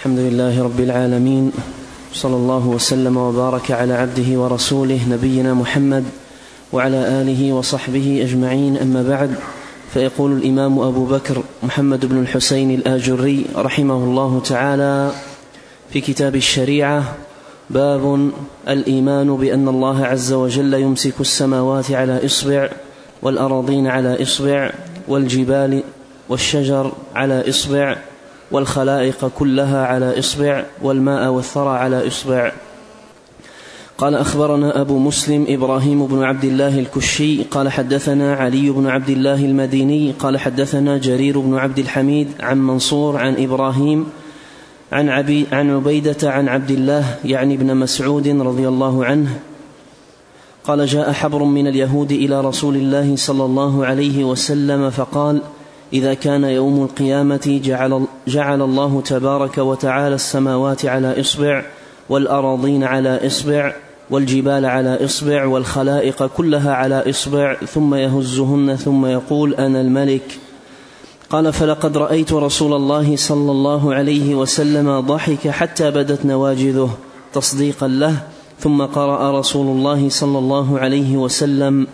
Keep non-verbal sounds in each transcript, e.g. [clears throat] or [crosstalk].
الحمد لله رب العالمين صلى الله وسلم وبارك على عبده ورسوله نبينا محمد وعلى آله وصحبه أجمعين. أما بعد فيقول الإمام أبو بكر محمد بن الحسين الآجري رحمه الله تعالى في كتاب الشريعة باب الإيمان بأن الله عز وجل يمسك السماوات على إصبع والأراضين على إصبع والجبال والشجر على إصبع والخلائق كلها على إصبع والماء والثرى على إصبع. قال أخبرنا أبو مسلم إبراهيم بن عبد الله الكشي قال حدثنا علي بن عبد الله المديني قال حدثنا جرير بن عبد الحميد عن منصور عن إبراهيم عن, عبي عن عبيدة عن عبد الله يعني ابن مسعود رضي الله عنه. قال جاء حبر من اليهود إلى رسول الله صلى الله عليه وسلم فقال إذا كان يوم القيامة جعل, جعل الله تبارك وتعالى السماوات على إصبع والأراضين على إصبع والجبال على إصبع والخلائق كلها على إصبع ثم يهزهن ثم يقول أنا الملك. قال فلقد رأيت رسول الله صلى الله عليه وسلم ضحك حتى بدت نواجذه تصديقا له ثم قرأ رسول الله صلى الله عليه وسلم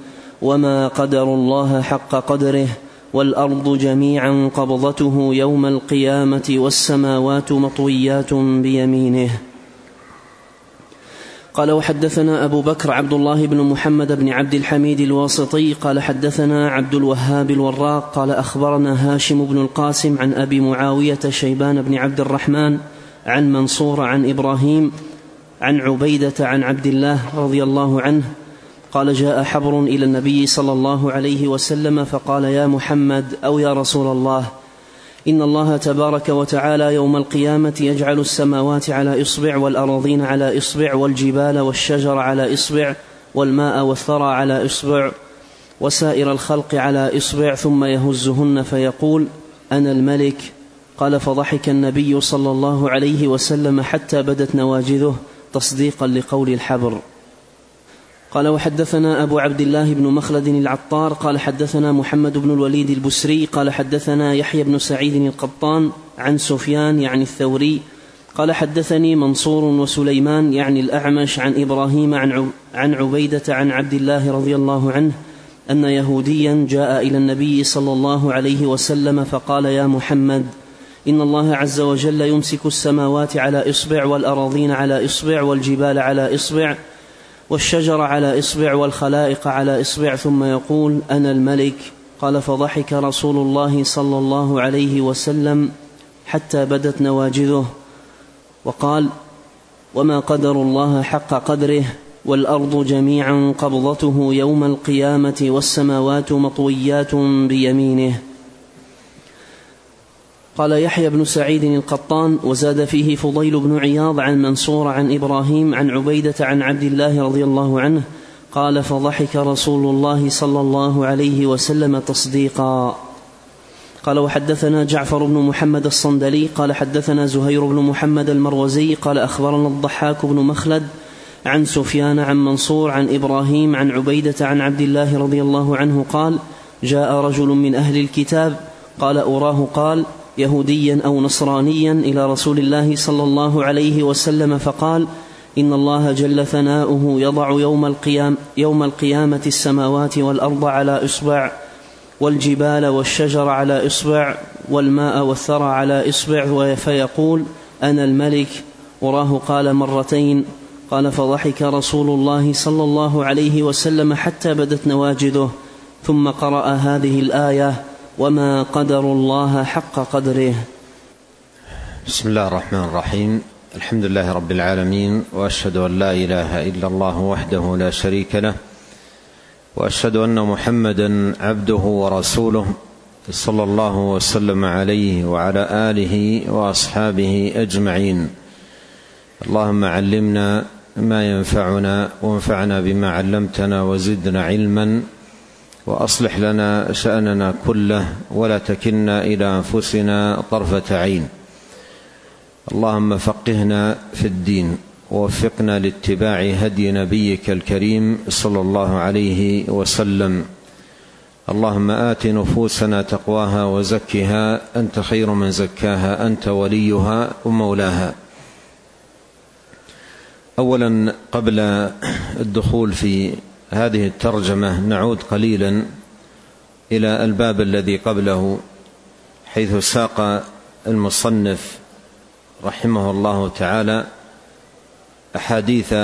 وما قدر الله حق قدره والأرض جميعا قبضته يوم القيامة والسماوات مطويات بيمينه. قال وحدثنا أبو بكر عبد الله بن محمد بن عبد الحميد الواسطي قال حدثنا عبد الوهاب الوراق قال أخبرنا هاشم بن القاسم عن أبي معاوية شيبان بن عبد الرحمن عن منصور عن إبراهيم عن عبيدة عن عبد الله رضي الله عنه قال جاء حبر إلى النبي صلى الله عليه وسلم فقال يا محمد أو يا رسول الله إن الله تبارك وتعالى يوم القيامة يجعل السماوات على إصبع والأراضين على إصبع والجبال والشجر على إصبع والماء والثرى على إصبع وسائر الخلق على إصبع ثم يهزهن فيقول أنا الملك. قال فضحك النبي صلى الله عليه وسلم حتى بدت نواجذه تصديقا لقول الحبر. قال وحدثنا أبو عبد الله بن مخلد العطار قال حدثنا محمد بن الوليد البسري قال حدثنا يحيى بن سعيد القطان عن سفيان يعني الثوري قال حدثني منصور وسليمان يعني الأعمش عن إبراهيم عن عن عبيدة عن عبد الله رضي الله عنه أن يهوديا جاء إلى النبي صلى الله عليه وسلم فقال يا محمد إن الله عز وجل يمسك السماوات على إصبع والأراضين على إصبع والجبال على إصبع والشجر على إصبع والخلائق على إصبع ثم يقول أنا الملك. قال فضحك رسول الله صلى الله عليه وسلم حتى بدت نواجذه. وقال وما قدر الله حق قدره والأرض جميعا قبضته يوم القيامة والسماوات مطويات بيمينه. قال يحيى بن سعيد القطان وزاد فيه فضيل بن عياض عن منصور عن إبراهيم عن عبيدة عن عبد الله رضي الله عنه قال فضحك رسول الله صلى الله عليه وسلم تصديقا. قال وحدثنا جعفر بن محمد الصندلي قال حدثنا زهير بن محمد المروزي قال أخبرنا الضحاك بن مخلد عن سفيان عن منصور عن إبراهيم عن عبيدة عن عبد الله رضي الله عنه قال جاء رجل من أهل الكتاب قال أراه قال يهوديا أو نصرانيا إلى رسول الله صلى الله عليه وسلم فقال إن الله جل ثناؤه يضع يوم القيام يوم القيامة السماوات والأرض على إصبع والجبال والشجر على إصبع والماء والثرى على إصبع فيقول أنا الملك. وراه قال مرتين. قال فضحك رسول الله صلى الله عليه وسلم حتى بدت نواجذه ثم قرأ هذه الآية وما قدر الله حق قدره. بسم الله الرحمن الرحيم. الحمد لله رب العالمين وأشهد أن لا إله إلا الله وحده لا شريك له وأشهد أن محمدا عبده ورسوله صلى الله وسلم عليه وعلى آله وأصحابه أجمعين. اللهم علمنا ما ينفعنا وانفعنا بما علمتنا وزدنا علما. وأصلح لنا شأننا كله ولا تكلنا إلى أنفسنا طرفة عين. اللهم فقهنا في الدين ووفقنا لاتباع هدي نبيك الكريم صلى الله عليه وسلم. اللهم آت نفوسنا تقواها وزكها. أنت خير من زكاها. أنت وليها ومولاها. اولا قبل الدخول في هذه الترجمة نعود قليلا إلى الباب الذي قبله حيث ساق المصنف رحمه الله تعالى أحاديث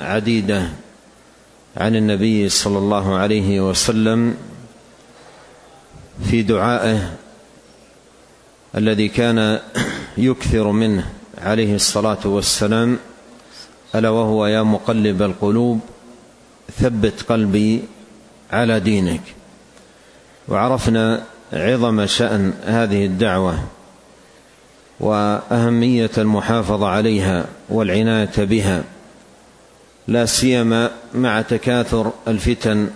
عديدة عن النبي صلى الله عليه وسلم في دعائه الذي كان يكثر منه عليه الصلاة والسلام ألا وهو يا مقلب القلوب ثبت قلبي على دينك. وعرفنا عظم شأن هذه الدعوة وأهمية المحافظة عليها والعناية بها. لا سيما مع تكاثر الفتن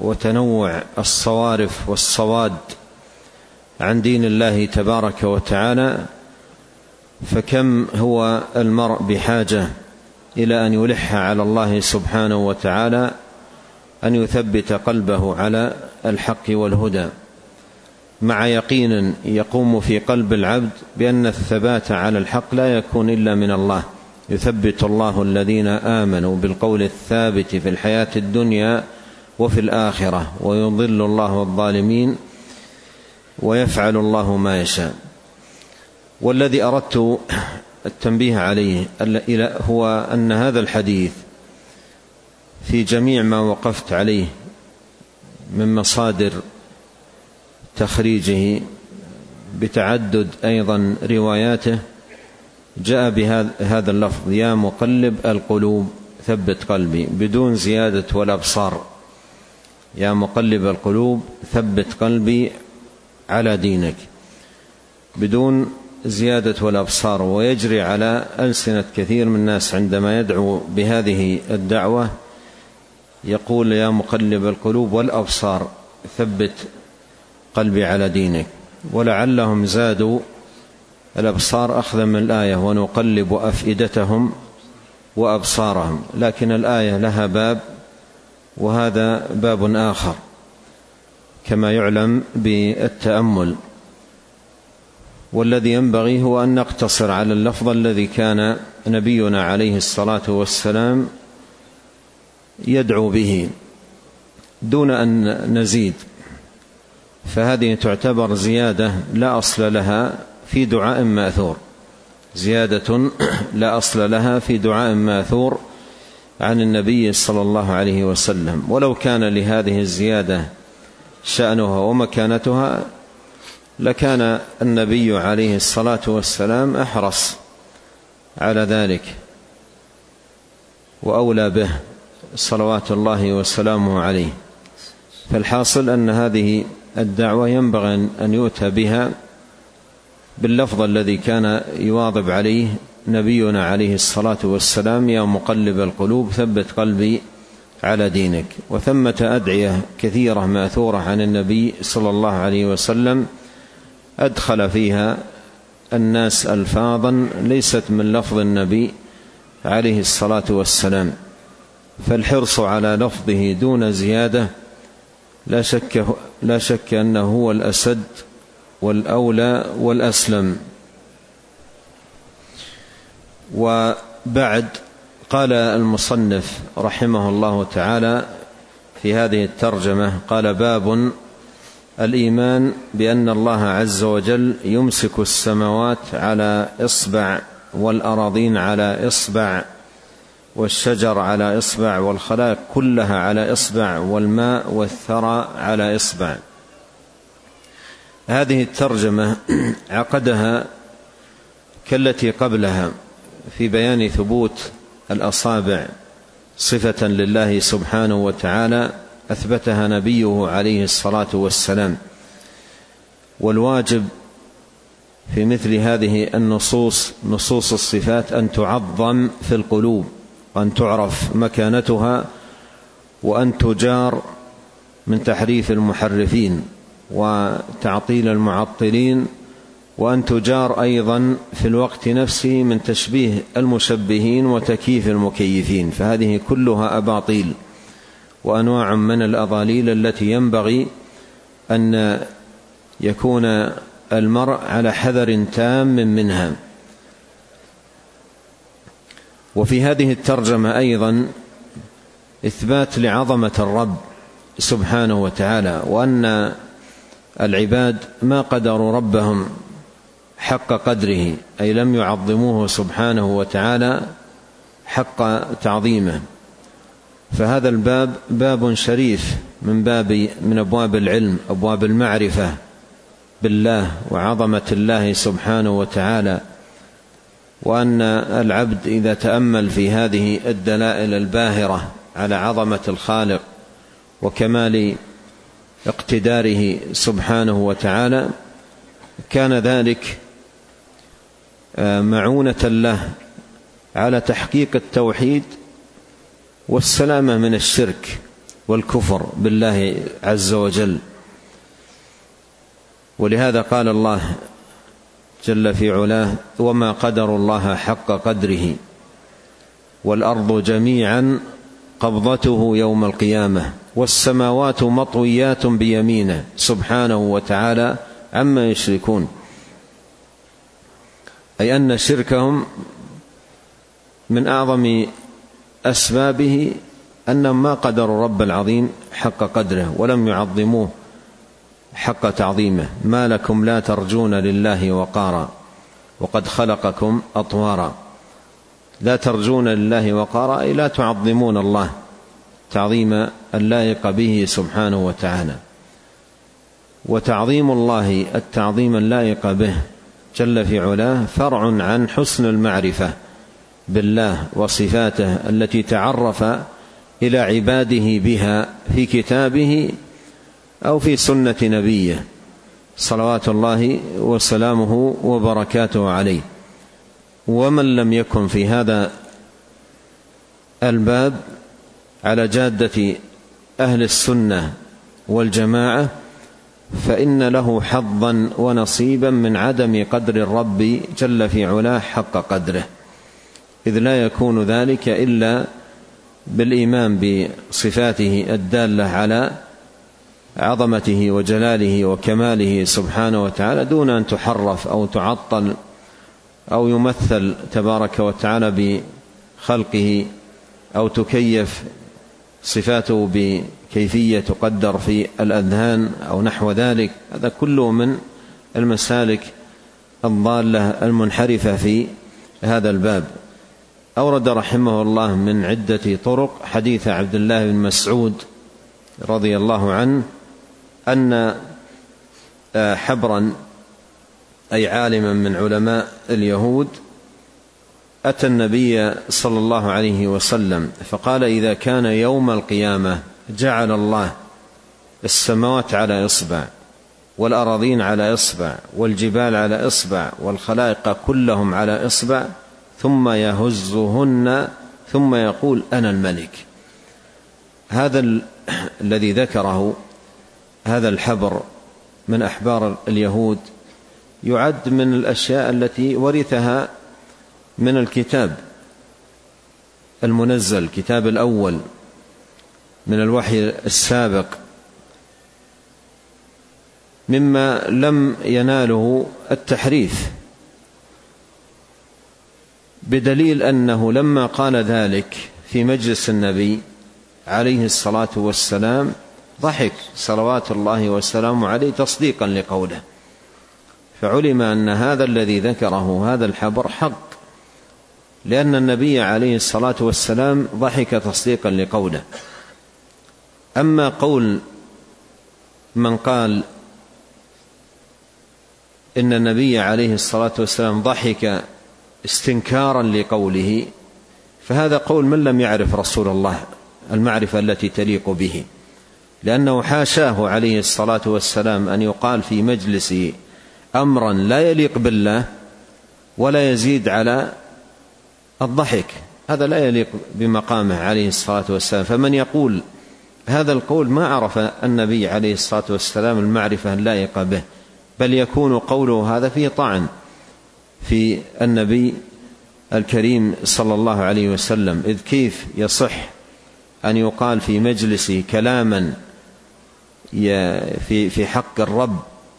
وتنوع الصوارف والصواد عن دين الله تبارك وتعالى فكم هو المرء بحاجة إلى أن يلح على الله سبحانه وتعالى أن يثبت قلبه على الحق والهدى. مع يقين يقوم في قلب العبد بأن الثبات على الحق لا يكون إلا من الله. يثبت الله الذين آمنوا بالقول الثابت في الحياة الدنيا وفي الآخرة ويضل الله الظالمين ويفعل الله ما يشاء. والذي أردت التنبيه عليه هو أن هذا الحديث في جميع ما وقفت عليه من مصادر تخريجه بتعدد أيضا رواياته جاء بهذا اللفظ يا مقلب القلوب ثبت قلبي. بدون زيادة والابصار يا مقلب القلوب ثبت قلبي على دينك. بدون زيادة والأبصار ويجري على ألسنة كثير من الناس عندما يدعو بهذه الدعوة. يقول يا مقلب القلوب والأبصار ثبت قلبي على دينك. ولعلهم زادوا الأبصار اخذا من الآية ونقلب أفئدتهم وأبصارهم. لكن الآية لها باب وهذا باب آخر كما يعلم بالتأمل. والذي ينبغي هو أن نقتصر على اللفظ الذي كان نبينا عليه الصلاة والسلام يدعو به دون أن نزيد. فهذه تعتبر زيادة لا أصل لها في دعاء مأثور. زيادة [coughs] لا أصل لها في دعاء مأثور عن النبي صلى الله عليه وسلم. ولو كان لهذه الزيادة شأنها ومكانتها لكان النبي عليه الصلاة والسلام أحرص على ذلك وأولى به صلوات الله وسلامه عليه. فالحاصل أن هذه الدعوة ينبغي ان يؤتى بها باللفظ الذي كان يواظب عليه نبينا عليه الصلاة والسلام يا مقلب القلوب ثبت قلبي على دينك. وثمة أدعية كثيرة مأثورة عن النبي صلى الله عليه وسلم أدخل فيها الناس الفاظا ليست من لفظ النبي عليه الصلاة والسلام فالحرص على لفظه دون زيادة لا شك لا شك أنه هو الأسد والأولى والأسلم. وبعد قال المصنف رحمه الله تعالى في هذه الترجمة قال باب الإيمان بأن الله عز وجل يمسك السماوات على إصبع والأراضين على إصبع والشجر على إصبع والخلائق كلها على إصبع والماء والثرى على إصبع. هذه الترجمة [clears throat] عقدها كالتي قبلها في بيان ثبوت الأصابع صفة لله سبحانه وتعالى أثبتها نبيه عليه الصلاة والسلام. والواجب في مثل هذه النصوص نصوص الصفات أن تعظم في القلوب وان تعرف مكانتها وأن تجار من تحريف المحرفين وتعطيل المعطلين وأن تجار أيضا في الوقت نفسه من تشبيه المشبهين وتكييف المكيفين. فهذه كلها أباطيل. وأنواع من الأضاليل التي ينبغي أن يكون المرء على حذر تام منها وفي هذه الترجمة أيضا إثبات لعظمة الرب سبحانه وتعالى وأن العباد ما قدروا ربهم حق قدره أي لم يعظموه سبحانه وتعالى حق تعظيمه. فهذا الباب باب شريف من باب من أبواب العلم أبواب المعرفة بالله وعظمة الله سبحانه وتعالى. وأن العبد إذا تأمل في هذه الدلائل الباهرة على عظمة الخالق وكمال اقتداره سبحانه وتعالى كان ذلك آه، معونة له على تحقيق التوحيد والسلامه من الشرك والكفر بالله عز وجل. ولهذا قال الله جل في علاه وما قدر الله حق قدره والأرض جميعا قبضته يوم القيامة والسماوات مطويات بيمينه سبحانه وتعالى عما يشركون. أي أن شركهم من أعظم اسبابه انهم ما قدروا رب العظيم حق قدره ولم يعظموه حق تعظيمه. ما لكم لا ترجون لله وقارا وقد خلقكم أطوارا. لا ترجون لله وقارا أي لا تعظمون الله تعظيم اللائق به سبحانه وتعالى. وتعظيم الله التعظيم اللائق به جل في علاه فرع عن حسن المعرفة. بالله وصفاته التي تعرف إلى عباده بها في كتابه أو في سنة نبيه. صلوات الله وسلامه وبركاته عليه. ومن لم يكن في هذا الباب على جادة أهل السنة والجماعة فإن له حظا ونصيبا من عدم قدر الرب جل في علاه حق قدره. إذ لا يكون ذلك إلا بالإيمان بصفاته الدالة على عظمته وجلاله وكماله سبحانه وتعالى دون أن تحرف أو تعطل أو يمثل تبارك وتعالى بخلقه أو تكيف صفاته بكيفية تقدر في الأذهان أو نحو ذلك. هذا كله من المسالك الضالة المنحرفة في هذا الباب. أورد رحمه الله من عدة طرق حديث عبد الله بن مسعود رضي الله عنه أن آه، حبرا أي عالما من علماء اليهود أتى النبي صلى الله عليه وسلم فقال إذا كان يوم القيامة جعل الله السماوات على إصبع والأراضين على إصبع والجبال على إصبع والخلائق كلهم على إصبع ثم يهزهن ثم يقول أنا الملك. هذا [clears throat] الذي ذكره هذا الحبر من أحبار اليهود يعد من الأشياء التي ورثها من الكتاب المنزل الكتاب الأول من الوحي السابق. مما لم يناله التحريف. بدليل أنه لما قال ذلك في مجلس النبي عليه الصلاة والسلام ضحك صلوات الله وسلامه عليه تصديقا لقوله. فعلم أن هذا الذي ذكره هذا الحبر حق لأن النبي عليه الصلاة والسلام ضحك تصديقا لقوله. أما قول من قال إن النبي عليه الصلاة والسلام ضحك استنكارا لقوله فهذا قول من لم يعرف رسول الله؟ المعرفة التي تليق به. لأنه حاشاه عليه الصلاة والسلام أن يقال في مجلسه أمرا لا يليق بالله ولا يزيد على الضحك. هذا لا يليق بمقامه عليه الصلاة والسلام. فمن يقول هذا القول ما عرف النبي عليه الصلاة والسلام المعرفة اللائقة به بل يكون قوله هذا فيه طعن. في النبي الكريم صلى الله عليه وسلم إذ كيف يصح أن يقال في مجلس كلاما في في حق الرب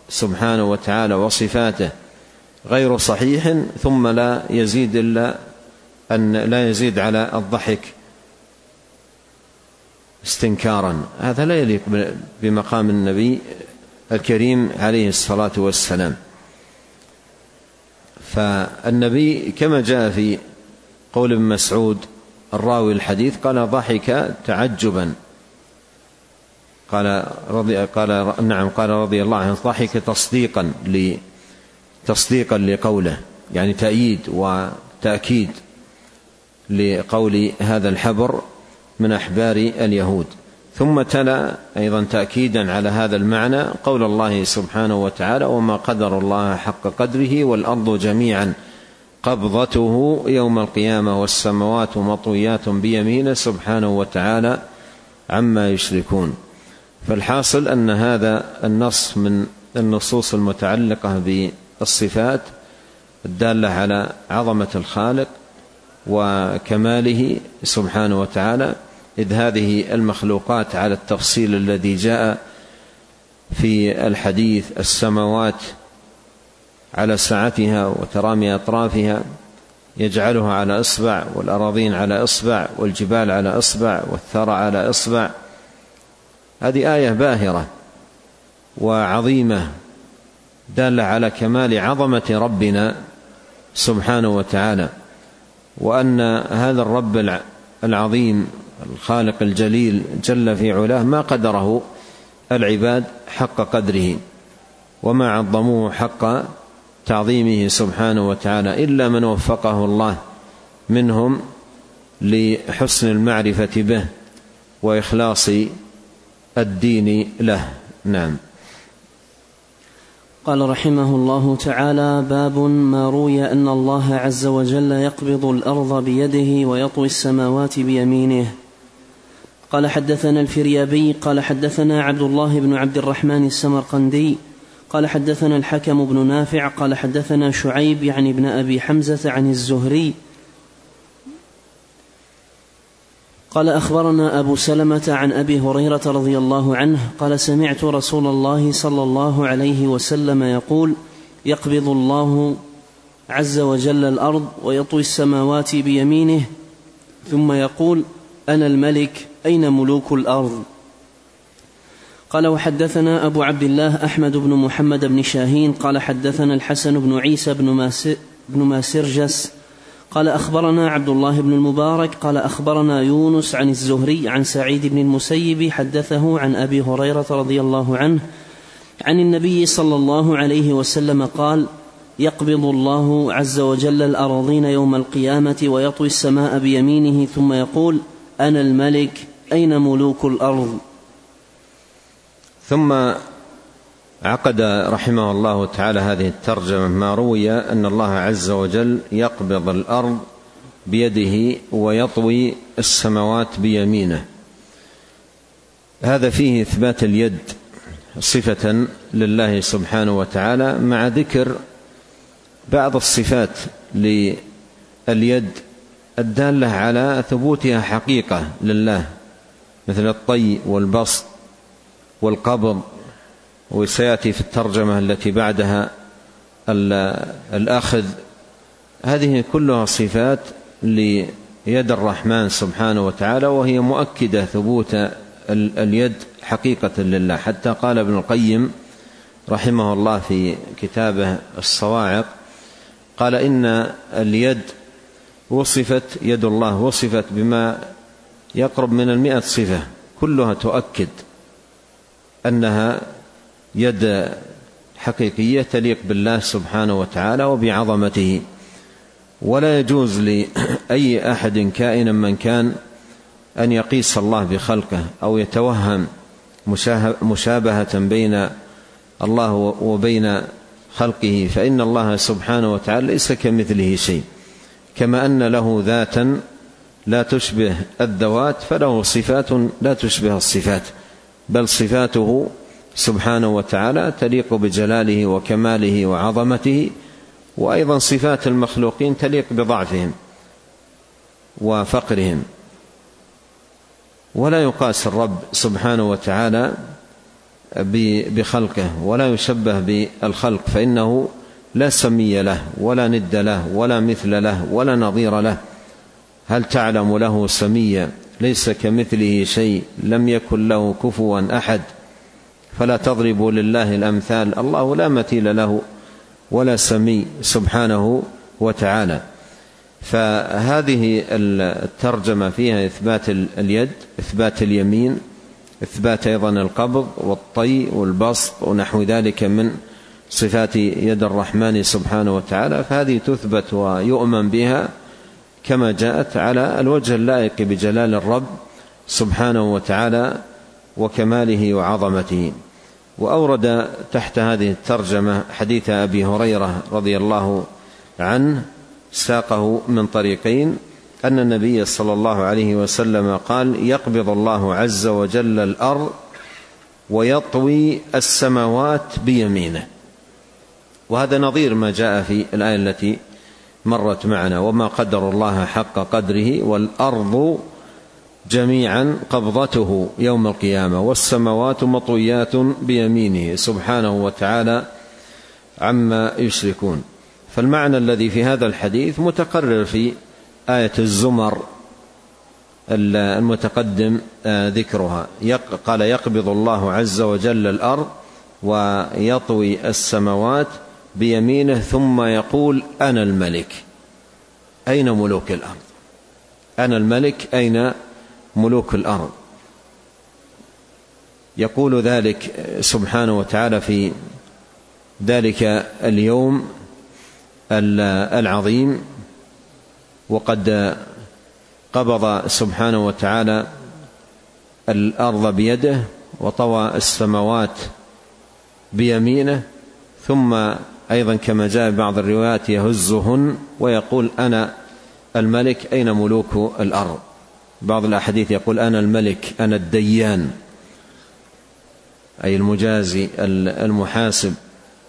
سبحانه وتعالى وصفاته غير صحيح ثم لا يزيد إلا أن لا يزيد على الضحك استنكارا. هذا لا يليق بمقام النبي الكريم عليه الصلاة والسلام. فالنبي كما جاء في قول ابن مسعود الراوي الحديث قال ضحك تعجبا. قال رضي قال نعم قال رضي الله عنه ضحك تصديقا تصديقا لقوله يعني تأييد وتأكيد لقول هذا الحبر من أحبار اليهود. ثم تلا أيضا تأكيدا على هذا المعنى قول الله سبحانه وتعالى وما قدر الله حق قدره والأرض جميعا قبضته يوم القيامة والسماوات مطويات بيمينه سبحانه وتعالى عما يشركون فالحاصل أن هذا النص من النصوص المتعلقة بالصفات الدالة على عظمة الخالق وكماله سبحانه وتعالى إذ هذه المخلوقات على التفصيل الذي جاء في الحديث السماوات على سعتها وترامي أطرافها يجعلها على إصبع والأراضين على إصبع والجبال على إصبع والثرى على إصبع. هذه آية باهرة وعظيمة دالة على كمال عظمة ربنا سبحانه وتعالى وأن هذا الرب العظيم الخالق الجليل جل في علاه ما قدره العباد حق قدره وما عظموه حق تعظيمه سبحانه وتعالى إلا من وفقه الله منهم لحسن المعرفة به وإخلاص الدين له. نعم. قال رحمه الله تعالى باب ما روي أن الله عز وجل يقبض الأرض بيده ويطوي السماوات بيمينه. قال حدثنا الفريابي قال حدثنا عبد الله بن عبد الرحمن السمرقندي قال حدثنا الحكم بن نافع قال حدثنا شعيب يعني ابن أبي حمزة عن الزهري. قال أخبرنا أبو سلمة عن أبي هريرة رضي الله عنه قال سمعت رسول الله صلى الله عليه وسلم يقول يقبض الله عز وجل الأرض ويطوي السماوات بيمينه ثم يقول أنا الملك أين ملوك الأرض؟ قال وحدثنا أبو عبد الله أحمد بن محمد بن شاهين قال حدثنا الحسن بن عيسى بن بن ماسرجس قال أخبرنا عبد الله بن المبارك قال أخبرنا يونس عن الزهري عن سعيد بن المسيب حدثه عن أبي هريرة رضي الله عنه عن النبي صلى الله عليه وسلم قال يقبض الله عز وجل الارضين يوم القيامة ويطوي السماء بيمينه ثم يقول أنا الملك أين ملوك الأرض؟ ثم عقد رحمه الله تعالى هذه الترجمة ما روي أن الله عز وجل يقبض الأرض بيده ويطوي السماوات بيمينه. هذا فيه إثبات اليد صفة لله سبحانه وتعالى مع ذكر بعض الصفات لليد الدالة على ثبوتها حقيقة لله مثل الطي والبسط والقبض وسيأتي في الترجمة التي بعدها الأخذ. هذه كلها صفات ليد الرحمن سبحانه وتعالى وهي مؤكدة ثبوت اليد حقيقة لله. حتى قال ابن القيم رحمه الله في كتابه الصواعق قال إن اليد وصفت يد الله وصفت بما يقرب من المئة صفة كلها تؤكد أنها يد حقيقية تليق بالله سبحانه وتعالى وبعظمته. ولا يجوز لأي أحد كائنا من كان أن يقيس الله بخلقه أو يتوهم مشابهة بين الله وبين خلقه فإن الله سبحانه وتعالى ليس كمثله شيء. كما أن له ذاتا لا تشبه الذوات فله صفات لا تشبه الصفات بل صفاته سبحانه وتعالى تليق بجلاله وكماله وعظمته وأيضا صفات المخلوقين تليق بضعفهم وفقرهم. ولا يقاس الرب سبحانه وتعالى بخلقه ولا يشبه بالخلق فإنه لا سمي له ولا ند له ولا مثل له ولا نظير له. هل تعلم له سميا؟ ليس كمثله شيء لم يكن له كفوا أحد. فلا تضربوا لله الأمثال الله لا مثيل له ولا سمي سبحانه وتعالى. فهذه الترجمة فيها إثبات اليد إثبات اليمين إثبات أيضا القبض والطي والبسط ونحو ذلك من صفات يد الرحمن سبحانه وتعالى فهذه تثبت ويؤمن بها كما جاءت على الوجه اللائق بجلال الرب سبحانه وتعالى وكماله وعظمته. وأورد تحت هذه الترجمة حديث أبي هريرة رضي الله عنه ساقه من طريقين. أن النبي صلى الله عليه وسلم قال يقبض الله عز وجل الأرض ويطوي السماوات بيمينه وهذا نظير ما جاء في الآية التي مرت معنا وما قدر الله حق قدره والأرض جميعا قبضته يوم القيامة والسماوات مطويات بيمينه سبحانه وتعالى عما يشركون. فالمعنى الذي في هذا الحديث متقرر في آية الزمر المتقدم آه، ذكرها. قال يقبض الله عز وجل الأرض ويطوي السماوات بيمينه ثم يقول أنا الملك. أين ملوك الأرض؟ أنا الملك أين ملوك الأرض؟ يقول ذلك سبحانه وتعالى في ذلك اليوم العظيم. وقد قبض سبحانه وتعالى الأرض بيده وطوى السماوات بيمينه ثم أيضا كما جاء بعض الروايات يهزهن ويقول أنا الملك أين ملوك الأرض؟ بعض الأحاديث يقول أنا الملك أنا الديان أي المجازي المحاسب.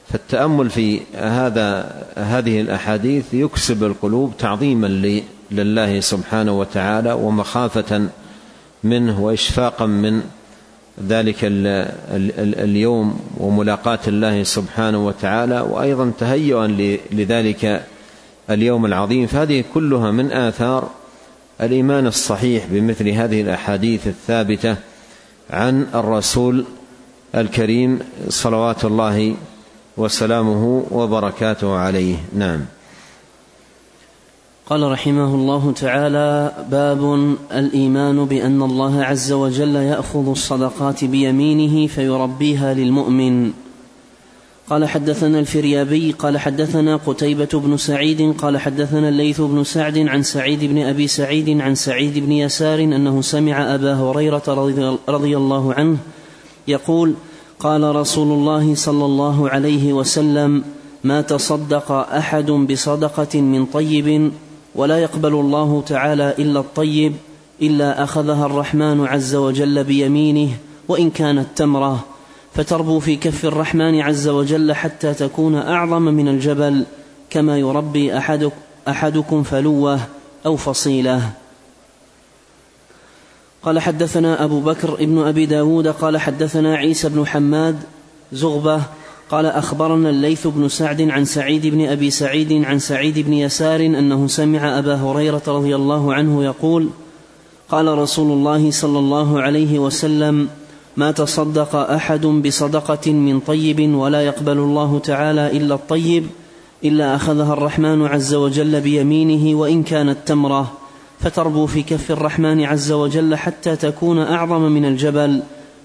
فالتأمل في هذا هذه الأحاديث يكسب القلوب تعظيما لله سبحانه وتعالى ومخافة منه وإشفاقا من ذلك اليوم وملاقاة الله سبحانه وتعالى وأيضا تهيئا لذلك اليوم العظيم. فهذه كلها من آثار الإيمان الصحيح بمثل هذه الأحاديث الثابتة عن الرسول الكريم صلوات الله وسلامه وبركاته عليه. نعم. قال رحمه الله تعالى باب الإيمان بأن الله عز وجل يأخذ الصدقات بيمينه فيربيها للمؤمن. قال حدثنا الفريابي قال حدثنا قتيبة بن سعيد قال حدثنا الليث بن سعد عن سعيد بن أبي سعيد عن سعيد بن يسار أنه سمع أبا هريرة رضي الله عنه يقول قال رسول الله صلى الله عليه وسلم ما تصدق أحد بصدقة من طيب ولا يقبل الله تعالى إلا الطيب إلا أخذها الرحمن عز وجل بيمينه وإن كانت تمرة. فتربو في كف الرحمن عز وجل حتى تكون أعظم من الجبل كما يربي احدك أحدكم فلوة أو فصيلة. قال حدثنا أبو بكر ابن أبي داود قال حدثنا عيسى بن حماد زغبة قال أخبرنا الليث بن سعد عن سعيد بن أبي سعيد عن سعيد بن يسار أنه سمع أبا هريرة رضي الله عنه يقول قال رسول الله صلى الله عليه وسلم ما تصدق أحد بصدقة من طيب ولا يقبل الله تعالى إلا الطيب إلا أخذها الرحمن عز وجل بيمينه وإن كانت تمرة فتربو في كف الرحمن عز وجل حتى تكون أعظم من الجبل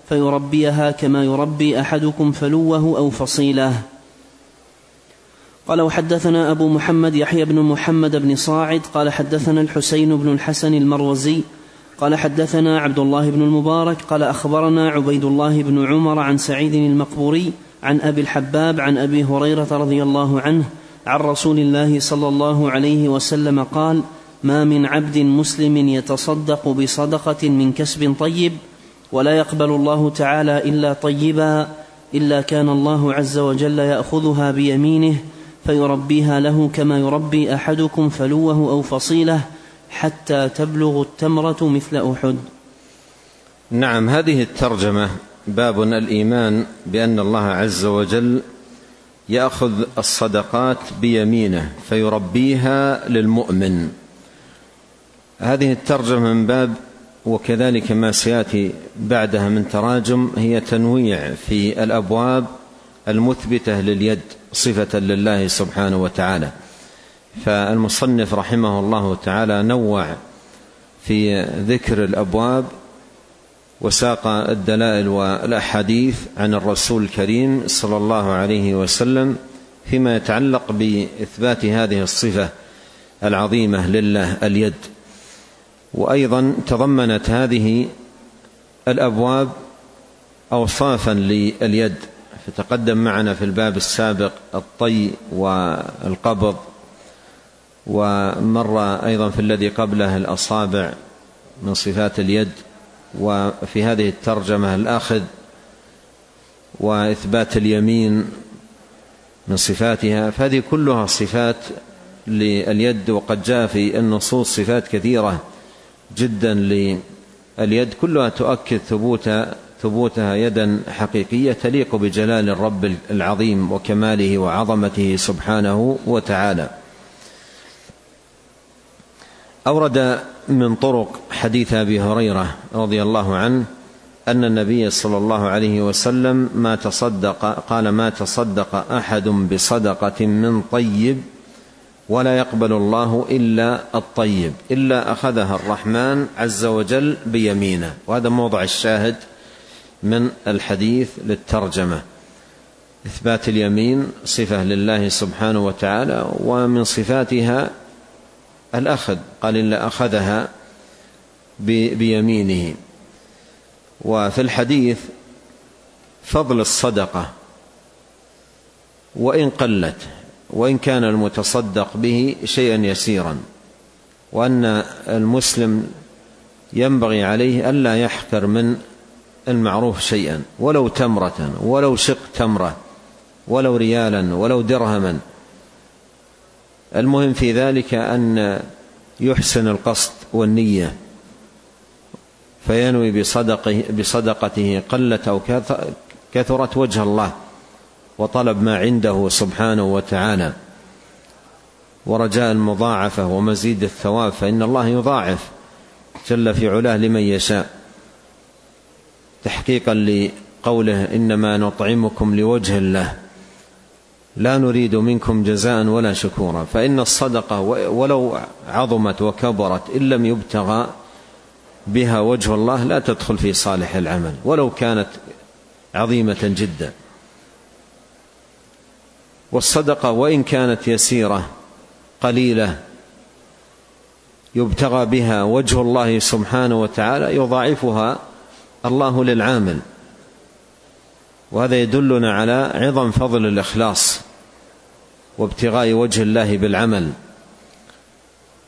فيربيها كما يربي أحدكم فلوه أو فصيلة. قال وحدثنا أبو محمد يحيى بن محمد بن صاعد قال حدثنا الحسين بن الحسن المروزي قال حدثنا عبد الله بن المبارك قال أخبرنا عبيد الله بن عمر عن سعيد المقبوري عن أبي الحباب عن أبي هريرة رضي الله عنه عن رسول الله صلى الله عليه وسلم قال ما من عبد مسلم يتصدق بصدقة من كسب طيب ولا يقبل الله تعالى إلا طيبا إلا كان الله عز وجل يأخذها بيمينه فيربيها له كما يربي أحدكم فلوه أو فصيله حتى تبلغ التمرة مثل أحد. نعم هذه الترجمة باب الإيمان بأن الله عز وجل يأخذ الصدقات بيمينه فيربيها للمؤمن. هذه الترجمة من باب وكذلك ما سيأتي بعدها من تراجم هي تنويع في الأبواب المثبتة لليد صفة لله سبحانه وتعالى. فالمصنف رحمه الله تعالى نوع في ذكر الأبواب وساق الدلائل والأحاديث عن الرسول الكريم صلى الله عليه وسلم فيما يتعلق بإثبات هذه الصفة العظيمة لله اليد. وأيضا تضمنت هذه الأبواب اوصافا لليد فتقدم معنا في الباب السابق الطي والقبض ومر أيضا في الذي قبله الأصابع من صفات اليد وفي هذه الترجمة الأخذ وإثبات اليمين من صفاتها فهذه كلها صفات لليد وقد جاء في النصوص صفات كثيرة جدا لليد كلها تؤكد ثبوت ثبوتها يدا حقيقية تليق بجلال الرب العظيم وكماله وعظمته سبحانه وتعالى. أورد من طرق حديث أبي هريرة رضي الله عنه أن النبي صلى الله عليه وسلم ما تصدق قال ما تصدق أحد بصدقة من طيب ولا يقبل الله إلا الطيب إلا أخذها الرحمن عز وجل بيمينه. وهذا موضع الشاهد من الحديث للترجمة. إثبات اليمين صفة لله سبحانه وتعالى ومن صفاتها الأخذ قال إلا أخذها بيمينه. وفي الحديث فضل الصدقة وإن قلت وإن كان المتصدق به شيئا يسيرا وأن المسلم ينبغي عليه ألا يحقر من المعروف شيئا ولو تمرة ولو شق تمرة ولو ريالا ولو درهما. المهم في ذلك أن يحسن القصد والنية فينوي بصدقه بصدقته قلت أو كثرت وجه الله. وطلب ما عنده سبحانه وتعالى. ورجاء المضاعفة ومزيد الثواب فإن الله يضاعف جل في علاه لمن يشاء. تحقيقا لقوله إنما نطعمكم لوجه الله. لا نريد منكم جزاء ولا شكورا فإن الصدقة ولو عظمت وكبرت إن لم يبتغى بها وجه الله لا تدخل في صالح العمل ولو كانت عظيمة جدا. والصدقة وإن كانت يسيرة قليلة يبتغى بها وجه الله سبحانه وتعالى يضاعفها الله للعامل. وهذا يدلنا على عظم فضل الإخلاص وابتغاء وجه الله بالعمل.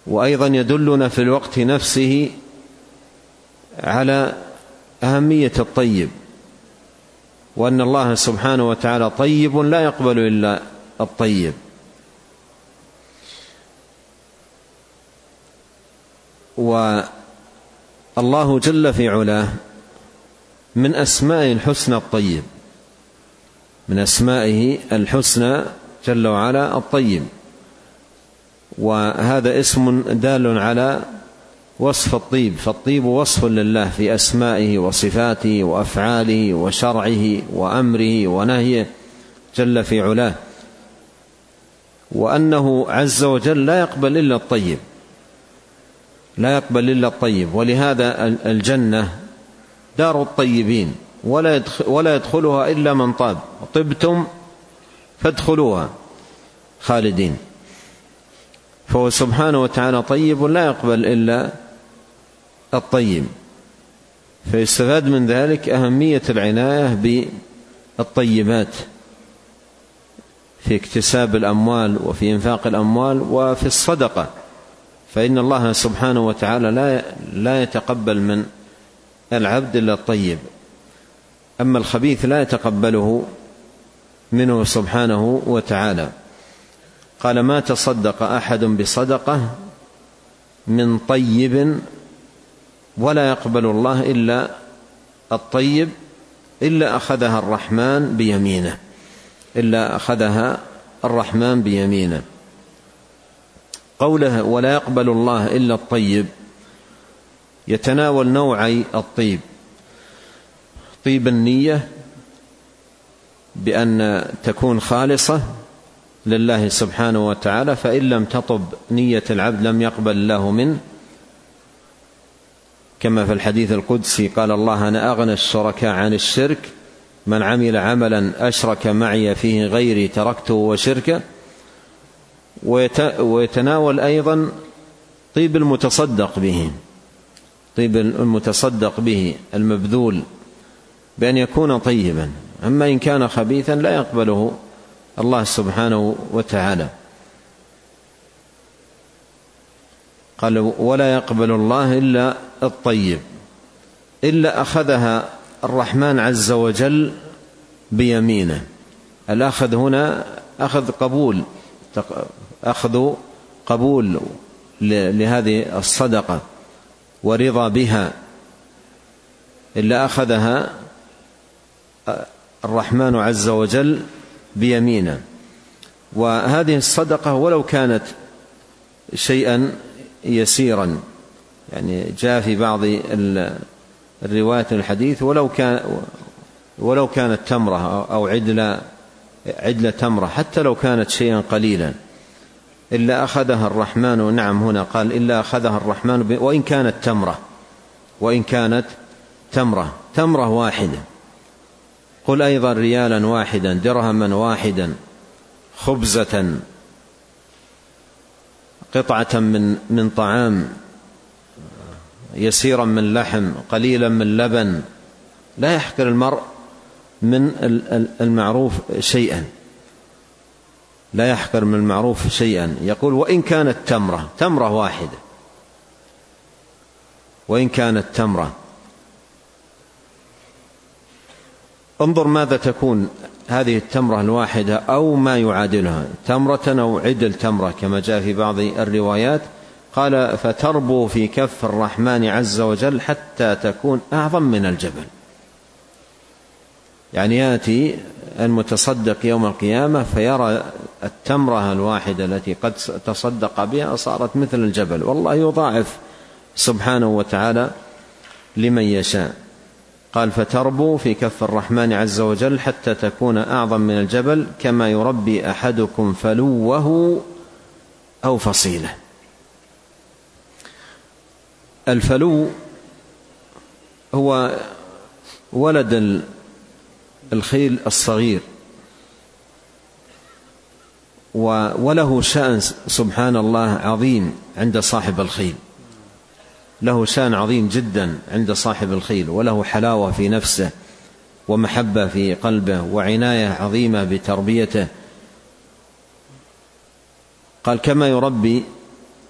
وأيضا يدلنا في الوقت نفسه على أهمية الطيب. وأن الله سبحانه وتعالى طيب لا يقبل إلا الطيب. والله جل في علاه من أسماء الحسنى الطيب. من أسمائه الحسنى جل وعلا الطيب. وهذا اسم دال على وصف الطيب فالطيب وصف لله في أسمائه وصفاته وأفعاله وشرعه وأمره ونهيه جل في علاه. وأنه عز وجل لا يقبل إلا الطيب لا يقبل إلا الطيب. ولهذا الجنة دار الطيبين ولا ولا يدخلها إلا من طاب. طبتم فادخلوها خالدين. فهو سبحانه وتعالى طيب لا يقبل إلا الطيب. فيستفاد من ذلك أهمية العناية بالطيبات في اكتساب الأموال وفي إنفاق الأموال وفي الصدقة. فإن الله سبحانه وتعالى لا لا يتقبل من العبد إلا الطيب. أما الخبيث لا يتقبله منه سبحانه وتعالى. قال ما تصدق أحد بصدقة من طيب ولا يقبل الله إلا الطيب إلا أخذها الرحمن بيمينه إلا أخذها الرحمن بيمينه. قوله ولا يقبل الله إلا الطيب يتناول نوعي الطيب. طيب النية بأن تكون خالصة لله سبحانه وتعالى فإن لم تطب نية العبد لم يقبل الله منه. كما في الحديث القدسي قال الله أنا أغنى الشركاء عن الشرك من عمل عملا أشرك معي فيه غيري تركته وشركه ويتناول أيضا طيب المتصدق به طيب المتصدق به المبذول بأن يكون طيبا أما إن كان خبيثا لا يقبله الله سبحانه وتعالى. قال ولا يقبل الله إلا الطيب إلا أخذها الرحمن عز وجل بيمينه. الأخذ هنا أخذ قبول أخذ قبول لهذه الصدقة ورضا بها. إلا أخذها الرحمن عز وجل بيمينه. وهذه الصدقة ولو كانت شيئا يسيرا يعني جاء في بعض الروايات الحديث ولو كان ولو كانت تمرة أو عدل عدل تمرة حتى لو كانت شيئا قليلا. إلا أخذها الرحمن نعم هنا قال إلا أخذها الرحمن وإن كانت تمرة وإن كانت تمرة تمرة واحدة. قل أيضا ريالا واحدا درهما واحدا خبزة قطعة من من طعام. يسيرا من لحم قليلا من لبن. لا يحقر المرء من المعروف شيئا. لا يحقر من المعروف شيئا. يقول وإن كانت تمرة تمرة واحدة. وإن كانت تمرة. انظر ماذا تكون هذه التمرة الواحدة أو ما يعادلها. تمرة أو عدل تمرة كما جاء في بعض الروايات. قال فتربو في كف الرحمن عز وجل حتى تكون أعظم من الجبل. يعني يأتي المتصدق يوم القيامة فيرى التمرة الواحدة التي قد تصدق بها صارت مثل الجبل. والله يضاعف سبحانه وتعالى لمن يشاء. قال فتربو في كف الرحمن عز وجل حتى تكون أعظم من الجبل كما يربي أحدكم فلوه أو فصيله. الفلو هو ولد الخيل الصغير. وله شأن سبحان الله عظيم عند صاحب الخيل. له شأن عظيم جدا عند صاحب الخيل وله حلاوة في نفسه ومحبة في قلبه وعناية عظيمة بتربيته. قال كما يربي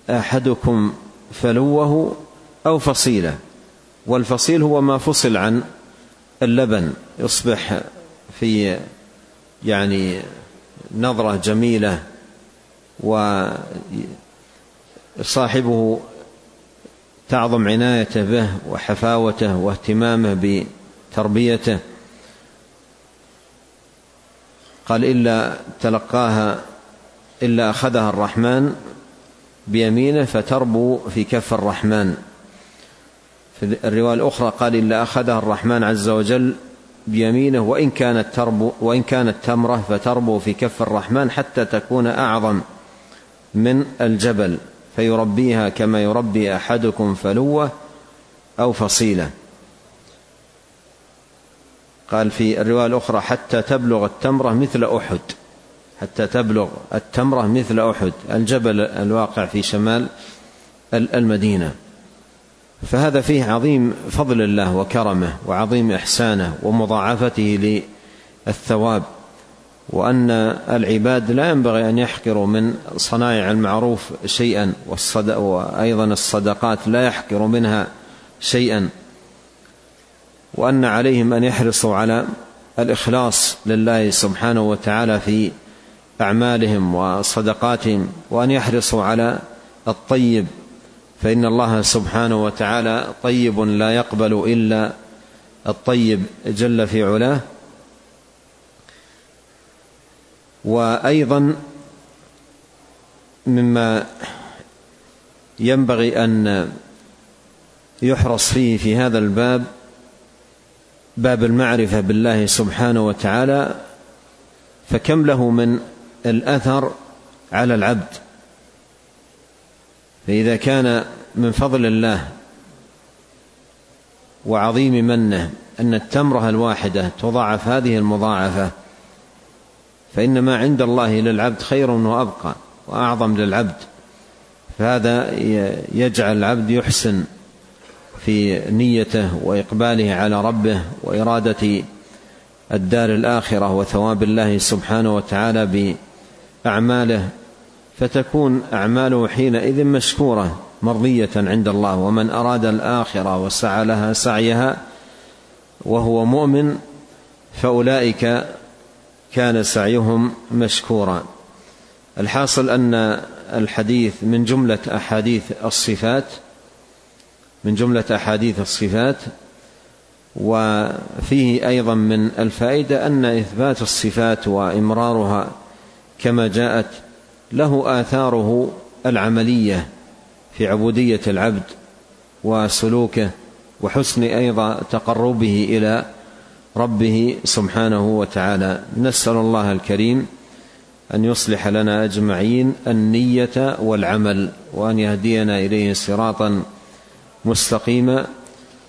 أحدكم فلوه أو فصيلة والفصيل هو ما فصل عن اللبن يصبح في يعني نظرة جميلة وصاحبه تعظم عنايته به وحفاوته واهتمامه بتربيته. قال إلا تلقاها إلا أخذها الرحمن بيمينه فتربو في كف الرحمن. في الرواية الأخرى قال إلا أخذها الرحمن عز وجل بيمينه وإن كانت تربو وإن كانت تمرة فتربو في كف الرحمن حتى تكون أعظم من الجبل فيربيها كما يربي أحدكم فلوة أو فصيلة. قال في الرواية الأخرى حتى تبلغ التمرة مثل أحد. حتى تبلغ التمرة مثل أحد. الجبل الواقع في شمال المدينة. فهذا فيه عظيم فضل الله وكرمه وعظيم إحسانه ومضاعفته للثواب وأن العباد لا ينبغي أن يحقروا من صنائع المعروف شيئا وأيضا الصدقات لا يحقروا منها شيئا وأن عليهم أن يحرصوا على الإخلاص لله سبحانه وتعالى في أعمالهم وصدقاتهم وأن يحرصوا على الطيب فإن الله سبحانه وتعالى طيب لا يقبل إلا الطيب جل في علاه. وأيضا مما ينبغي أن يحرص فيه في هذا الباب باب المعرفة بالله سبحانه وتعالى فكم له من الأثر على العبد؟ فإذا كان من فضل الله وعظيم منه أن التمرة الواحدة تضاعف هذه المضاعفة فإن ما عند الله للعبد خير وأبقى وأعظم للعبد فهذا يجعل العبد يحسن في نيته وإقباله على ربه وإرادة الدار الآخرة وثواب الله سبحانه وتعالى بأعماله. فتكون أعماله حينئذ مشكورة مرضية عند الله ومن أراد الآخرة وسعى لها سعيها وهو مؤمن فأولئك كان سعيهم مشكورا. الحاصل أن الحديث من جملة أحاديث الصفات من جملة أحاديث الصفات وفيه أيضا من الفائدة أن إثبات الصفات وإمرارها كما جاءت له آثاره العملية في عبودية العبد وسلوكه وحسن أيضا تقربه إلى ربه سبحانه وتعالى. نسأل الله الكريم أن يصلح لنا أجمعين النية والعمل وأن يهدينا إليه صراطا مستقيما.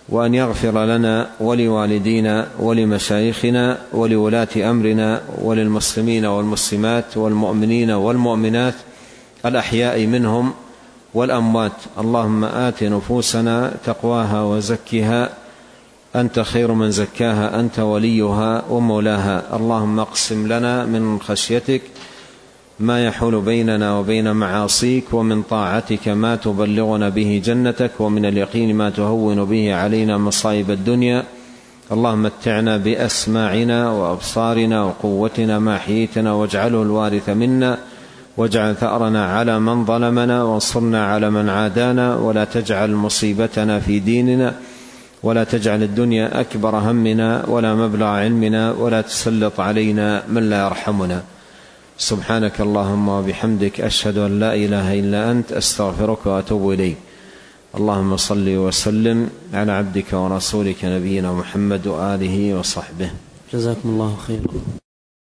وأن يغفر لنا ولوالدينا ولمشايخنا ولولاة أمرنا وللمسلمين والمسلمات والمؤمنين والمؤمنات الأحياء منهم والأموات. اللهم آت نفوسنا تقواها وزكها. أنت خير من زكاها أنت وليها ومولاها. اللهم اقسم لنا من خشيتك ما يحول بيننا وبين معاصيك ومن طاعتك ما تبلغنا به جنتك ومن اليقين ما تهون به علينا مصائب الدنيا. اللهم متعنا بأسماعنا وأبصارنا وقوتنا ما حييتنا واجعله الوارث منا. واجعل ثأرنا على من ظلمنا وانصرنا على من عادانا. ولا تجعل مصيبتنا في ديننا. ولا تجعل الدنيا أكبر همنا ولا مبلغ علمنا. ولا تسلط علينا من لا يرحمنا. سبحانك اللهم وبحمدك أشهد أن لا إله إلا أنت أستغفرك وأتوب إليك. اللهم صل وسلم على عبدك ورسولك نبينا محمد وآله وصحبه. جزاكم الله خيرا.